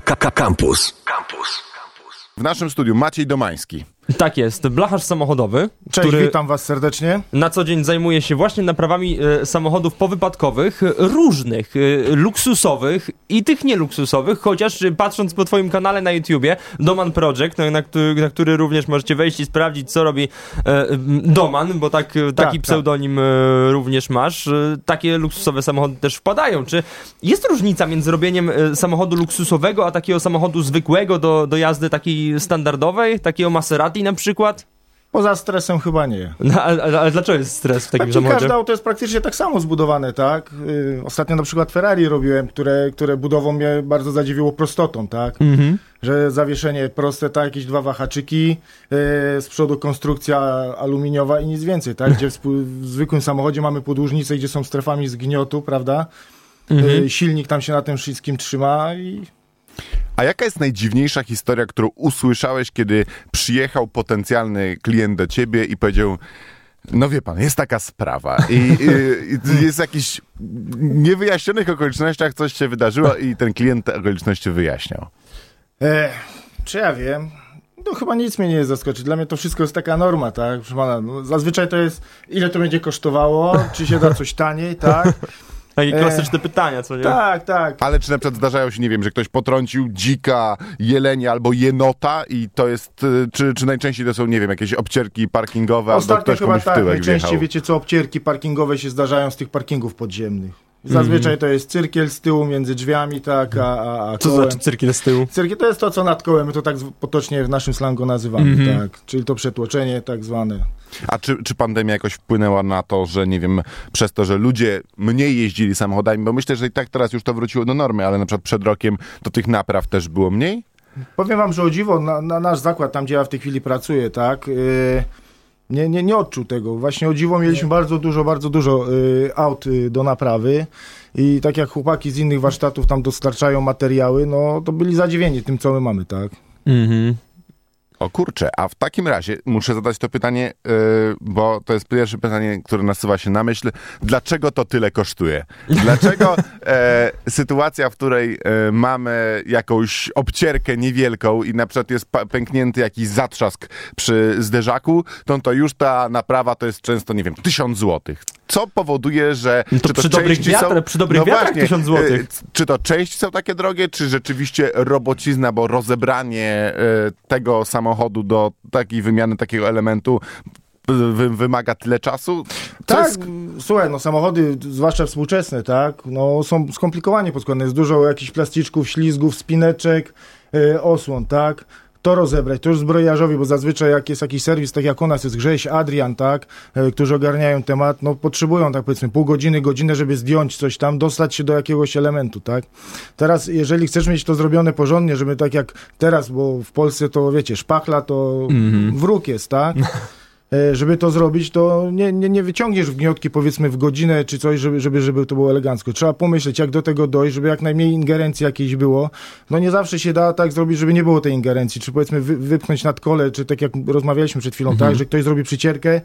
Campus. Campus. W naszym studiu Maciej Domański. Tak jest, blacharz samochodowy, Cześć, który witam was serdecznie. na co dzień zajmuje się właśnie naprawami e, samochodów powypadkowych, różnych, e, luksusowych i tych nieluksusowych, chociaż e, patrząc po twoim kanale na YouTubie, Doman Project, na, na, który, na który również możecie wejść i sprawdzić, co robi e, Doman, bo tak, e, taki tak. pseudonim e, również masz, takie luksusowe samochody też wpadają. Czy jest różnica między robieniem samochodu luksusowego, a takiego samochodu zwykłego do, do jazdy takiej standardowej, takiego Maserati na przykład? Poza stresem chyba nie. No, ale, ale, dlaczego jest stres w takim Tak, samochodzie? każde auto jest praktycznie tak samo zbudowane, tak? Yy, ostatnio na przykład Ferrari robiłem, które, które budową mnie bardzo zadziwiło prostotą, tak? Mhm. Że zawieszenie proste, tak? Jakieś dwa wahaczyki, yy, z przodu konstrukcja aluminiowa i nic więcej, tak? Gdzie w, w zwykłym samochodzie mamy podłużnice, gdzie są strefami zgniotu, prawda? Mhm. Yy, silnik tam się na tym wszystkim trzyma i A jaka jest najdziwniejsza historia, którą usłyszałeś, kiedy przyjechał potencjalny klient do ciebie i powiedział, no wie pan, jest taka sprawa i, i, i jest jakiś niewyjaśnionych okolicznościach coś się wydarzyło i ten klient te okoliczności wyjaśniał. E, czy ja wiem? No chyba nic mnie nie zaskoczy. Dla mnie to wszystko jest taka norma, tak? Proszę pana, no, zazwyczaj to jest, ile to będzie kosztowało, czy się da coś taniej, tak? Takie E, klasyczne pytania, co nie? Tak, tak. Ale czy na przykład zdarzają się, nie wiem, że ktoś potrącił dzika, jelenia albo jenota i to jest, y, czy, czy najczęściej to są, nie wiem, jakieś obcierki parkingowe albo Ostatnio ktoś chyba komuś w tak, tyłek najczęściej wjechał? wiecie co, obcierki parkingowe się zdarzają z tych parkingów podziemnych. Zazwyczaj to jest cyrkiel z tyłu między drzwiami, tak, a, a, a Co kołem. znaczy cyrkiel z tyłu? Cyrkiel to jest to, co nad kołem, my to tak potocznie w naszym slangu nazywamy, Mhm. tak. Czyli to przetłoczenie tak zwane. A czy, czy pandemia jakoś wpłynęła na to, że nie wiem, przez to, że ludzie mniej jeździli samochodami, bo myślę, że i tak teraz już to wróciło do normy, ale na przykład przed rokiem to tych napraw też było mniej? Powiem wam, że o dziwo, na, na nasz zakład, tam gdzie ja w tej chwili pracuję, tak, yy, nie, nie, nie odczuł tego. Właśnie o dziwo mieliśmy bardzo dużo, bardzo dużo yy, aut yy, do naprawy i tak jak chłopaki z innych warsztatów tam dostarczają materiały, no to byli zadziwieni tym, co my mamy, tak. Mhm. O kurczę, a w takim razie muszę zadać to pytanie, yy, bo to jest pierwsze pytanie, które nasuwa się na myśl. Dlaczego to tyle kosztuje? Dlaczego e, sytuacja, w której e, mamy jakąś obcierkę niewielką i na przykład jest pęknięty jakiś zatrzask przy zderzaku, to, to już ta naprawa to jest często, nie wiem, tysiąc złotych. Co powoduje, że... No to czy przy dobrych części wiatrach- przy dobrych wiatrach 1000 złotych. e, c- Czy to części są takie drogie, czy rzeczywiście robocizna, bo rozebranie e, tego samochodu do takiej wymiany takiego elementu wy, wymaga tyle czasu? Co Tak, jest- słuchaj, no samochody, zwłaszcza współczesne, tak, no są skomplikowanie podskładane. Jest dużo jakichś plasticzków, ślizgów, spineczek, y, osłon, tak. To rozebrać, to już zbrojarzowi, bo zazwyczaj jak jest jakiś serwis, tak jak u nas jest Grześ, Adrian, tak, y, którzy ogarniają temat, no potrzebują, tak powiedzmy, pół godziny, godzinę, żeby zdjąć coś tam, dostać się do jakiegoś elementu, tak. Teraz, jeżeli chcesz mieć to zrobione porządnie, żeby tak jak teraz, bo w Polsce to, wiecie, szpachla to wróg jest, tak. E, żeby to zrobić, to nie, nie, nie wyciągniesz wgniotki powiedzmy w godzinę czy coś, żeby, żeby, żeby to było elegancko. Trzeba pomyśleć, jak do tego dojść, żeby jak najmniej ingerencji jakiejś było. No nie zawsze się da tak zrobić, żeby nie było tej ingerencji, czy powiedzmy wy, wypchnąć nad kole, czy tak jak rozmawialiśmy przed chwilą, tak, że ktoś zrobi przycierkę. E,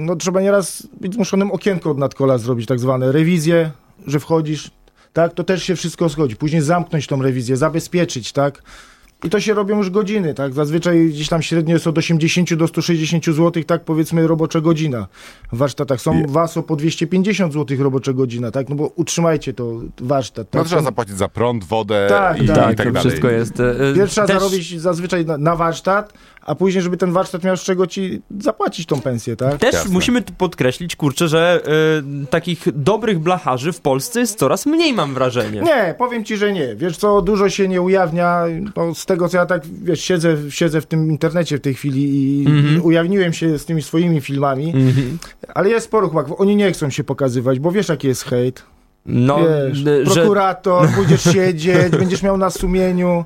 no trzeba nieraz być zmuszonym okienko od nadkola zrobić, tak zwane rewizje, że wchodzisz, tak, to też się wszystko zgodzi. Później zamknąć tą rewizję, zabezpieczyć, tak. I to się robią już godziny, tak? Zazwyczaj gdzieś tam średnio jest od 80 do 160 zł, tak powiedzmy robocza godzina w warsztatach. Są Je- waso po 250 zł robocza godzina, tak? No bo utrzymajcie to warsztat, No tak? trzeba Są- zapłacić za prąd, wodę Tak, i, tak, i Tak, tak dalej. wszystko jest. e, e, Pierw trzeba też- zarobić zazwyczaj na, na warsztat, a później, żeby ten warsztat miał z czego ci zapłacić tą pensję, tak? Też Jasne. musimy tu podkreślić, kurczę, że e, takich dobrych blacharzy w Polsce jest coraz mniej, mam wrażenie. Nie, powiem ci, że nie. Wiesz co, dużo się nie ujawnia. No, z tego, co ja tak, wiesz, siedzę, siedzę w tym internecie w tej chwili i Mhm. ujawniłem się z tymi swoimi filmami, Mhm. ale jest sporo chłopaków. Oni nie chcą się pokazywać, bo wiesz, jaki jest hejt. No, Wiesz, że prokurator, pójdziesz siedzieć, będziesz miał na sumieniu.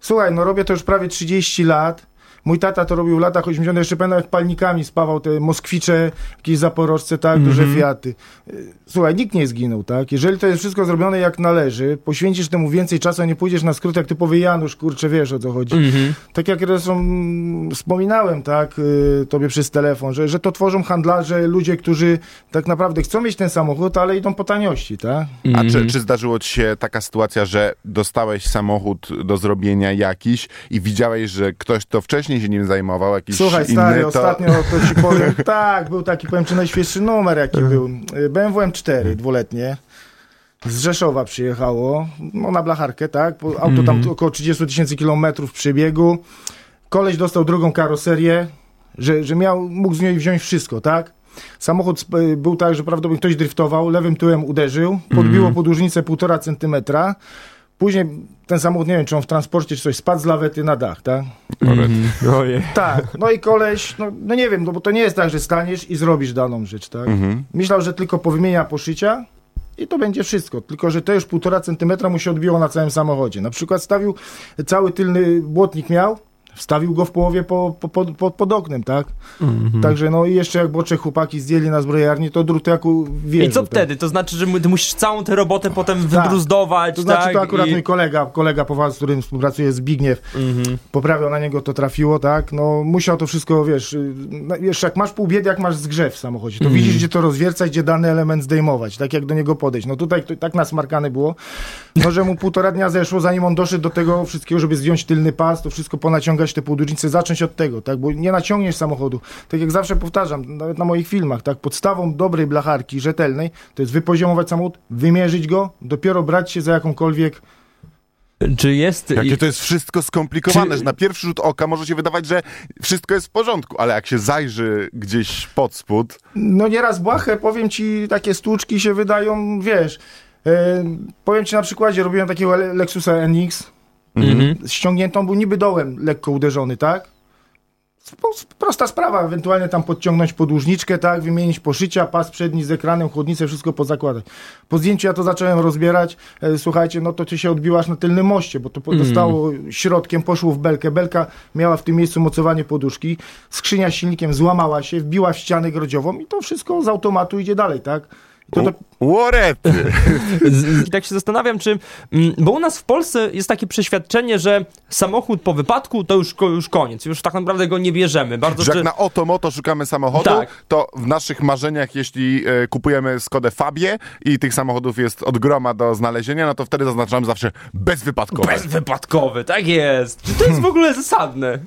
Słuchaj, no robię to już prawie 30 lat. Mój tata to robił w latach 80. jeszcze pamiętam jak palnikami spawał te Moskwicze, jakieś Zaporożce, tak, duże Mhm. Fiaty. Y, Słuchaj, nikt nie zginął, tak? Jeżeli to jest wszystko zrobione jak należy, poświęcisz temu więcej czasu, a nie pójdziesz na skrót jak typowy Janusz, kurczę, wiesz o co chodzi. Mhm. Tak jak zresztą mm, wspominałem, tak, y, tobie przez telefon, że, że to tworzą handlarze, ludzie, którzy tak naprawdę chcą mieć ten samochód, ale idą po taniości, tak? A Mhm. czy, czy zdarzyło ci się taka sytuacja, że dostałeś samochód do zrobienia jakiś i widziałeś, że ktoś to wcześniej się nim zajmował, jakiś Słuchaj, stary, ostatnio to ci powiem, tak, był taki, powiem ci, najświeższy numer, jaki był. BMW M4, dwuletnie. Z Rzeszowa przyjechało, no na blacharkę, tak? Auto tam około 30 tysięcy kilometrów przebiegu. Koleś dostał drugą karoserię, że, że miał, mógł z niej wziąć wszystko, tak? Samochód y, był tak, że prawdopodobnie ktoś driftował, lewym tyłem uderzył, podbiło podłużnicę 1,5 centymetra. Później ten samochód, nie wiem, czy on w transporcie, czy coś, spadł z lawety na dach, tak? Ojej. Tak, no i koleś, no, no nie wiem, no bo to nie jest tak, że staniesz i zrobisz daną rzecz, tak? Mhm. Myślał, że tylko powymienia poszycia i to będzie wszystko. Tylko, że to już półtora centymetra mu się odbiło na całym samochodzie. Na przykład stawił, cały tylny błotnik miał, wstawił go w połowie po, po, po, pod, pod oknem, tak? Mhm. Także no i jeszcze jak bocze chłopaki zdjęli na zbrojarni, to drut jak wierzył. I co tak? wtedy? To znaczy, że ty musisz całą tę robotę potem wybruzdować, To znaczy, tak? to akurat I- mój kolega, kolega Powal, z którym współpracuję, Zbigniew, Mhm. poprawiał na niego, to trafiło, tak? No musiał to wszystko, wiesz, no, wiesz, jak masz pół biedy, jak masz zgrzew w samochodzie, to Mhm. widzisz, gdzie to rozwiercać, gdzie dany element zdejmować, tak jak do niego podejść. No tutaj to, tak nasmarkane było, no że mu półtora dnia zeszło, zanim on doszedł do tego wszystkiego, żeby zdjąć tylny pas, to wszystko ponaciągać te półducznice, zacząć od tego, tak? Bo nie naciągniesz samochodu. Tak jak zawsze powtarzam, nawet na moich filmach, tak? Podstawą dobrej blacharki, rzetelnej, to jest wypoziomować samochód, wymierzyć go, dopiero brać się za jakąkolwiek Czy jest... Jakie to jest wszystko skomplikowane, Czy- że na pierwszy rzut oka może się wydawać, że wszystko jest w porządku, ale jak się zajrzy gdzieś pod spód, No nieraz błahe, powiem ci, takie stłuczki się wydają, wiesz, powiem ci na przykładzie, robiłem takiego Le- Lexusa NX, Mhm. ściągniętą, był niby dołem lekko uderzony, tak? Prosta sprawa, ewentualnie tam podciągnąć podłużniczkę, tak, wymienić poszycia, pas przedni z ekranem, chłodnicę, wszystko pozakładać. Po zdjęciu ja to zacząłem rozbierać, e, słuchajcie, no to ty się odbiłaś na tylnym moście, bo to po- dostało środkiem, poszło w belkę, belka miała w tym miejscu mocowanie poduszki, skrzynia z silnikiem złamała się, wbiła w ścianę grodziową i to wszystko z automatu idzie dalej, tak? To, to, Łorety! I tak się zastanawiam, czy. mm, Bo u nas w Polsce jest takie przeświadczenie, że samochód po wypadku to już, już koniec, już tak naprawdę go nie bierzemy. Bardzo Że czy... jak na oto moto szukamy samochodu, Tak. to w naszych marzeniach, jeśli e, kupujemy Skodę Fabię i tych samochodów jest od groma do znalezienia, no to wtedy zaznaczamy zawsze bezwypadkowe. Bezwypadkowy, tak jest. Czy to jest w ogóle zasadne?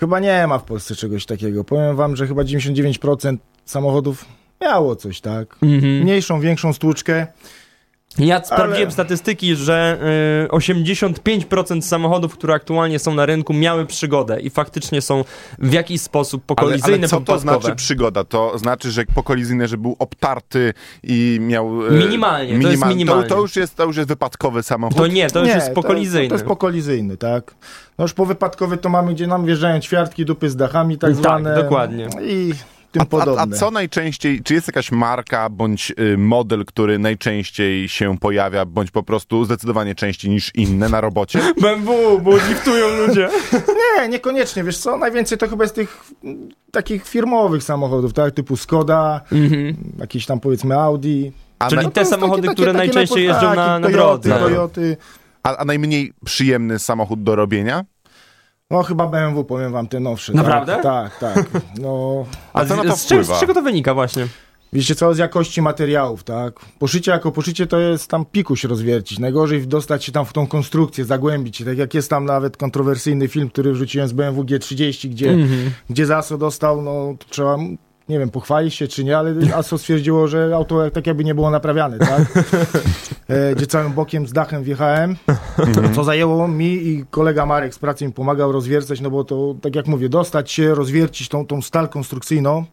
Chyba nie ma w Polsce czegoś takiego. Powiem wam, że chyba 99% samochodów miało coś, tak? Mniejszą, większą stłuczkę. Ja sprawdziłem Ale- statystyki, że y, 85% samochodów, które aktualnie są na rynku, miały przygodę i faktycznie są w jakiś sposób Ale, pokolizyjne, ale co to znaczy przygoda? To znaczy, że pokolizyjny, że był obtarty i miał... e, Minimalnie, to jest minimalnie. To, to, już jest, to już jest wypadkowy samochód. To nie, to już nie, jest pokolizyjny. To, to jest pokolizyjny, tak? No już powypadkowy to mamy, gdzie nam wjeżdżają ćwiartki, dupy z dachami, tak Tak, zwane. dokładnie. I tym A, a, podobne. a co najczęściej, czy jest jakaś marka bądź y, model, który najczęściej się pojawia, bądź po prostu zdecydowanie częściej niż inne na robocie? BMW, bo liftują ludzie. Nie, niekoniecznie, wiesz co? Najwięcej to chyba jest tych mm, takich firmowych samochodów, tak? Typu Skoda, jakieś tam powiedzmy Audi. A, Czyli na, te samochody, które najczęściej najpo- jeżdżą tak, na- na Toyoty, drodze. Toyoty. a, a najmniej przyjemny samochód do robienia? No chyba BMW, powiem wam, te nowsze. Naprawdę? Tak, tak. tak. No, A co z, na to z, z czego to wynika właśnie? Wiecie co, z jakości materiałów, tak? Poszycie jako poszycie to jest tam pikuś rozwiercić. Najgorzej dostać się tam w tą konstrukcję, zagłębić się. Tak jak jest tam nawet kontrowersyjny film, który wrzuciłem z BMW G30, gdzie, Mhm. gdzie ZASO dostał, no to trzeba, nie wiem, pochwalić się czy nie, ale ASO stwierdziło, że auto tak jakby nie było naprawiane, tak? E, gdzie całym bokiem z dachem wjechałem, co zajęło mi i kolega Marek z pracy mi pomagał rozwiercać, no bo to, tak jak mówię, dostać się, rozwiercić tą, tą stal konstrukcyjną,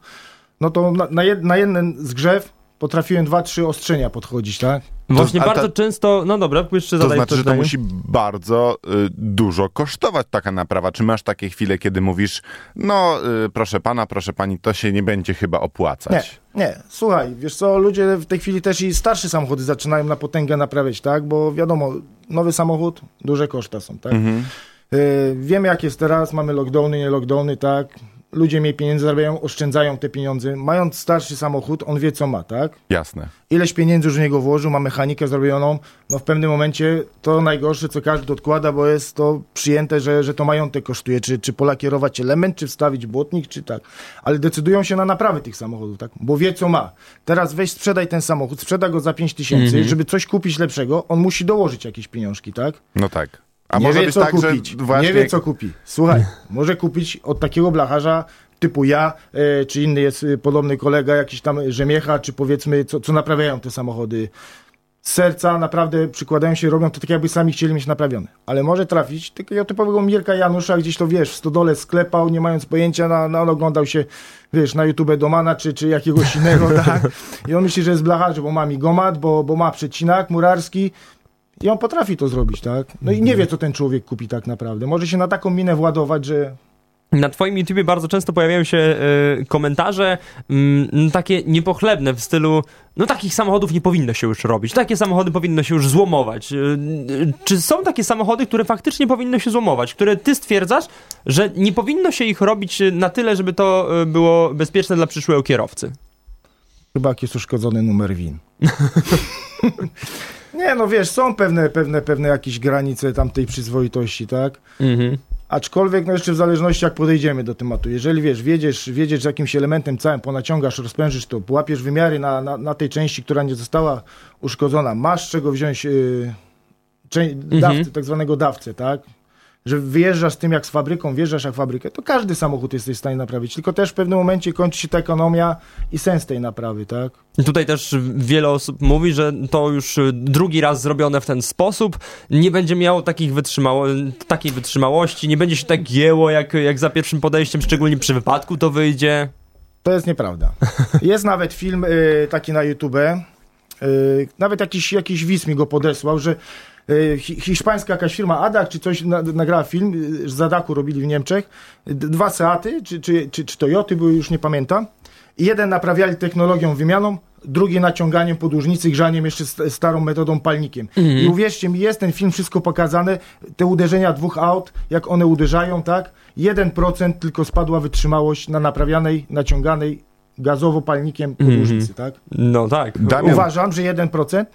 no to na, na, jed, na jeden zgrzew potrafiłem dwa, trzy ostrzenia podchodzić, tak? Właśnie ta- bardzo często, no dobra, jeszcze To zadaj znaczy, że to musi bardzo y, dużo kosztować taka naprawa. Czy masz takie chwile, kiedy mówisz, no y, proszę pana, proszę pani, to się nie będzie chyba Nie, opłacać? nie, słuchaj, wiesz co, ludzie w tej chwili też i starsze samochody zaczynają na potęgę naprawiać, tak? Bo wiadomo, nowy samochód, duże koszta są, tak? Mhm. Y, Wiemy jak jest teraz, mamy lockdowny, nie lockdowny, tak? Ludzie mniej pieniędzy zarabiają, oszczędzają te pieniądze. Mając starszy samochód, on wie co ma, tak? Jasne. Ileś pieniędzy już w niego włożył, ma mechanikę zrobioną, no w pewnym momencie to najgorsze, co każdy odkłada, bo jest to przyjęte, że, że to majątek kosztuje, czy, czy polakierować element, czy wstawić błotnik, czy tak. Ale decydują się na naprawy tych samochodów, tak? Bo wie, co ma. Teraz weź, sprzedaj ten samochód, sprzeda go za 5 tysięcy, żeby coś kupić lepszego, on musi dołożyć jakieś pieniążki, tak? No tak. A nie może wie, być co tak, kupić. że właśnie... Nie wie, co kupi. Słuchaj, może kupić od takiego blacharza typu ja, e, czy inny jest e, podobny kolega, jakiś tam rzemiecha, czy powiedzmy, co, co naprawiają te samochody. Serca naprawdę przykładają się, robią to tak, jakby sami chcieli mieć naprawione. Ale może trafić takiego typowego Mirka Janusza, gdzieś to wiesz, w stodole sklepał, nie mając pojęcia, na, na, on oglądał się, wiesz, na YouTube Domana, czy, czy jakiegoś innego, tak? I on myśli, że jest blacharzem, bo ma migomat, bo, bo ma przecinak murarski, i on potrafi to zrobić, tak? No i nie wie, co ten człowiek kupi tak naprawdę. Może się na taką minę władować, że Na twoim YouTubie bardzo często pojawiają się e, komentarze mm, takie niepochlebne w stylu no takich samochodów nie powinno się już robić, takie samochody powinno się już złomować. E, czy są takie samochody, które faktycznie powinno się złomować, które ty stwierdzasz, że nie powinno się ich robić na tyle, żeby to było bezpieczne dla przyszłego kierowcy? chyba jak jest uszkodzony numer WIN. nie, no wiesz, są pewne, pewne, pewne jakieś granice tamtej przyzwoitości, tak? Mhm. Aczkolwiek, no jeszcze w zależności jak podejdziemy do tematu. Jeżeli wiesz, wiedziesz, wiedziesz z jakimś elementem całym, ponaciągasz, rozprężysz to, łapiesz wymiary na, na, na tej części, która nie została uszkodzona, masz czego wziąć yy, czę- dawcę, tak zwanego dawcę, tak? Że wyjeżdżasz z tym jak z fabryką, wjeżdżasz jak fabrykę, to każdy samochód jesteś w stanie naprawić. Tylko też w pewnym momencie kończy się ta ekonomia i sens tej naprawy, tak? I Tutaj też wiele osób mówi, że to już drugi raz zrobione w ten sposób nie będzie miało takich wytrzymało, takiej wytrzymałości, nie będzie się tak gięło jak, jak za pierwszym podejściem, szczególnie przy wypadku to wyjdzie. To jest nieprawda. Jest nawet film y, taki na YouTube, y, nawet jakiś, jakiś widz mi go podesłał, że hiszpańska jakaś firma Adak czy coś na, nagrała film, y, z Adaku robili w Niemczech, dwa Seaty czy, czy, czy, czy Toyoty były, już nie pamiętam. Jeden naprawiali technologią wymianą, drugi naciąganiem podłużnicy, grzaniem jeszcze st- starą metodą palnikiem. I uwierzcie mi, jest ten film wszystko pokazane, te uderzenia dwóch aut, jak one uderzają, tak? 1% tylko spadła wytrzymałość na naprawianej, naciąganej gazowo palnikiem podłużnicy, tak? No tak. Damian, Uważam, że 1%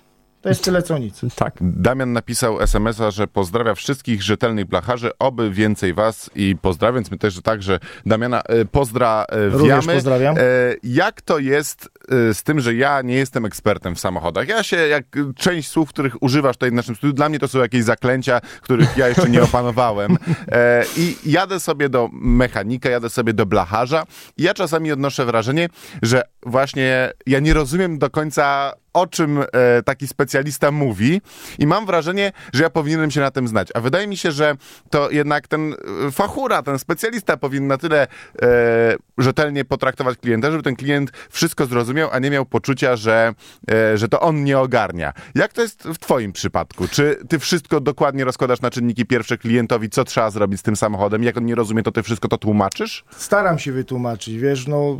to jest tyle co nic. Tak. Damian napisał SMS-a, że pozdrawia wszystkich rzetelnych blacharzy, oby więcej was i pozdrawiam, my też także Damiana e, pozdrawiamy. Również pozdrawiam. E, Jak to jest e, z tym, że ja nie jestem ekspertem w samochodach? Ja się, jak część słów, których używasz tutaj w naszym studiu, dla mnie to są jakieś zaklęcia, których ja jeszcze nie opanowałem. E, I jadę sobie do mechanika, jadę sobie do blacharza i ja czasami odnoszę wrażenie, że właśnie ja nie rozumiem do końca o czym e, taki specjalista mówi i mam wrażenie, że ja powinienem się na tym znać. A wydaje mi się, że to jednak ten e, fachura, ten specjalista powinien na tyle e, rzetelnie potraktować klienta, żeby ten klient wszystko zrozumiał, a nie miał poczucia, że, e, że to on nie ogarnia. Jak to jest w twoim przypadku? Czy ty wszystko dokładnie rozkładasz na czynniki pierwsze klientowi, co trzeba zrobić z tym samochodem? Jak on nie rozumie, to ty wszystko to tłumaczysz? Staram się wytłumaczyć, wiesz, no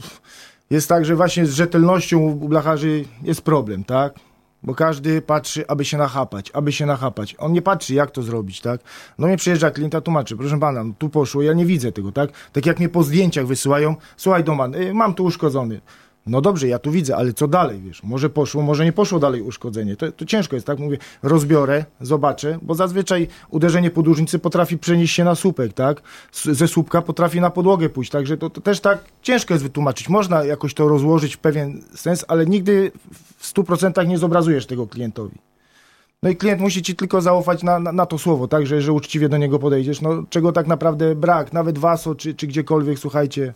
jest tak, że właśnie z rzetelnością u blacharzy jest problem, tak? Bo każdy patrzy, aby się nachapać, aby się nachapać. On nie patrzy, jak to zrobić, tak? No mnie przyjeżdża klient, a tłumaczy, proszę pana, tu poszło, ja nie widzę tego, tak? Tak jak mnie po zdjęciach wysyłają, słuchaj Doman, y, mam tu uszkodzony. No dobrze, ja tu widzę, ale co dalej, wiesz? Może poszło, może nie poszło dalej uszkodzenie. To, to ciężko jest, tak? Mówię, rozbiorę, zobaczę, bo zazwyczaj uderzenie podłużnicy potrafi przenieść się na słupek, tak? Ze słupka potrafi na podłogę pójść, także to, to też tak ciężko jest wytłumaczyć. Można jakoś to rozłożyć w pewien sens, ale nigdy w 100% nie zobrazujesz tego klientowi. No i klient musi ci tylko zaufać na, na, na to słowo, tak? Że, że uczciwie do niego podejdziesz. No czego tak naprawdę brak, nawet w ASO czy, czy gdziekolwiek, słuchajcie,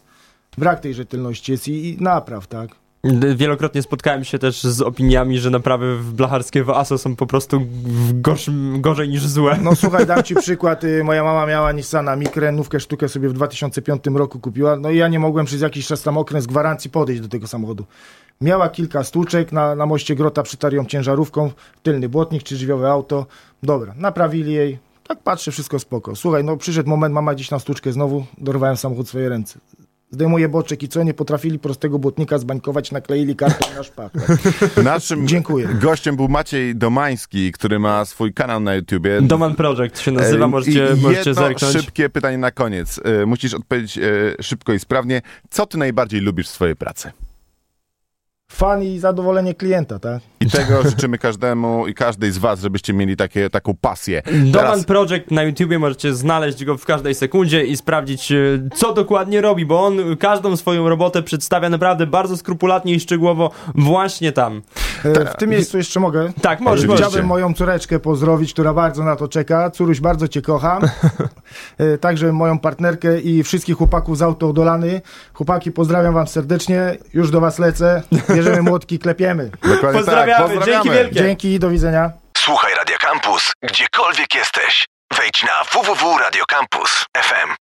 brak tej rzetelności jest i, i napraw, tak? Wielokrotnie spotkałem się też z opiniami, że naprawy w blacharskie w ASO są po prostu gorszym, gorzej niż złe. No słuchaj, dam ci przykład. y, Moja mama miała Nissana Micrę, nówkę sztukę sobie w 2005 roku kupiła. No i ja nie mogłem przez jakiś czas tam okres gwarancji podejść do tego samochodu. Miała kilka stłuczek, na, na moście Grota przytarł ją ciężarówką, tylny błotnik czy żywiowe auto. Dobra, naprawili jej. Tak patrzę, wszystko spoko. Słuchaj, no przyszedł moment, mama gdzieś na stłuczkę znowu, dorwałem samochód w swoje ręce. Zdejmuje boczek i co, nie potrafili prostego błotnika zbańkować, nakleili kartę na szpachę. Naszym Dziękuję. gościem był Maciej Domański, który ma swój kanał na YouTubie. Doman Project się nazywa, możecie, i możecie jedno zerknąć. szybkie pytanie na koniec. E, Musisz odpowiedzieć e, szybko i sprawnie. Co ty najbardziej lubisz w swojej pracy? Fan i zadowolenie klienta, tak? Tego życzymy każdemu i każdej z was, żebyście mieli takie, taką pasję. Doman Teraz, Project na YouTubie możecie znaleźć go w każdej sekundzie i sprawdzić, e, co dokładnie robi, bo on każdą swoją robotę przedstawia naprawdę bardzo skrupulatnie i szczegółowo właśnie tam. E, W tym miejscu jeszcze mogę. Tak, możesz. Chciałbym moją córeczkę pozdrowić, która bardzo na to czeka. Córuś, bardzo cię kocham. E, Także moją partnerkę i wszystkich chłopaków z Autodolany. Chłopaki, pozdrawiam wam serdecznie. Już do was lecę. Bierzemy młotki, klepiemy. dokładnie Pozdrawiamy, tak, dzięki wielkie. Dzięki, do widzenia. Słuchaj Radio Campus, gdziekolwiek jesteś. Wejdź na www.radiocampus.fm.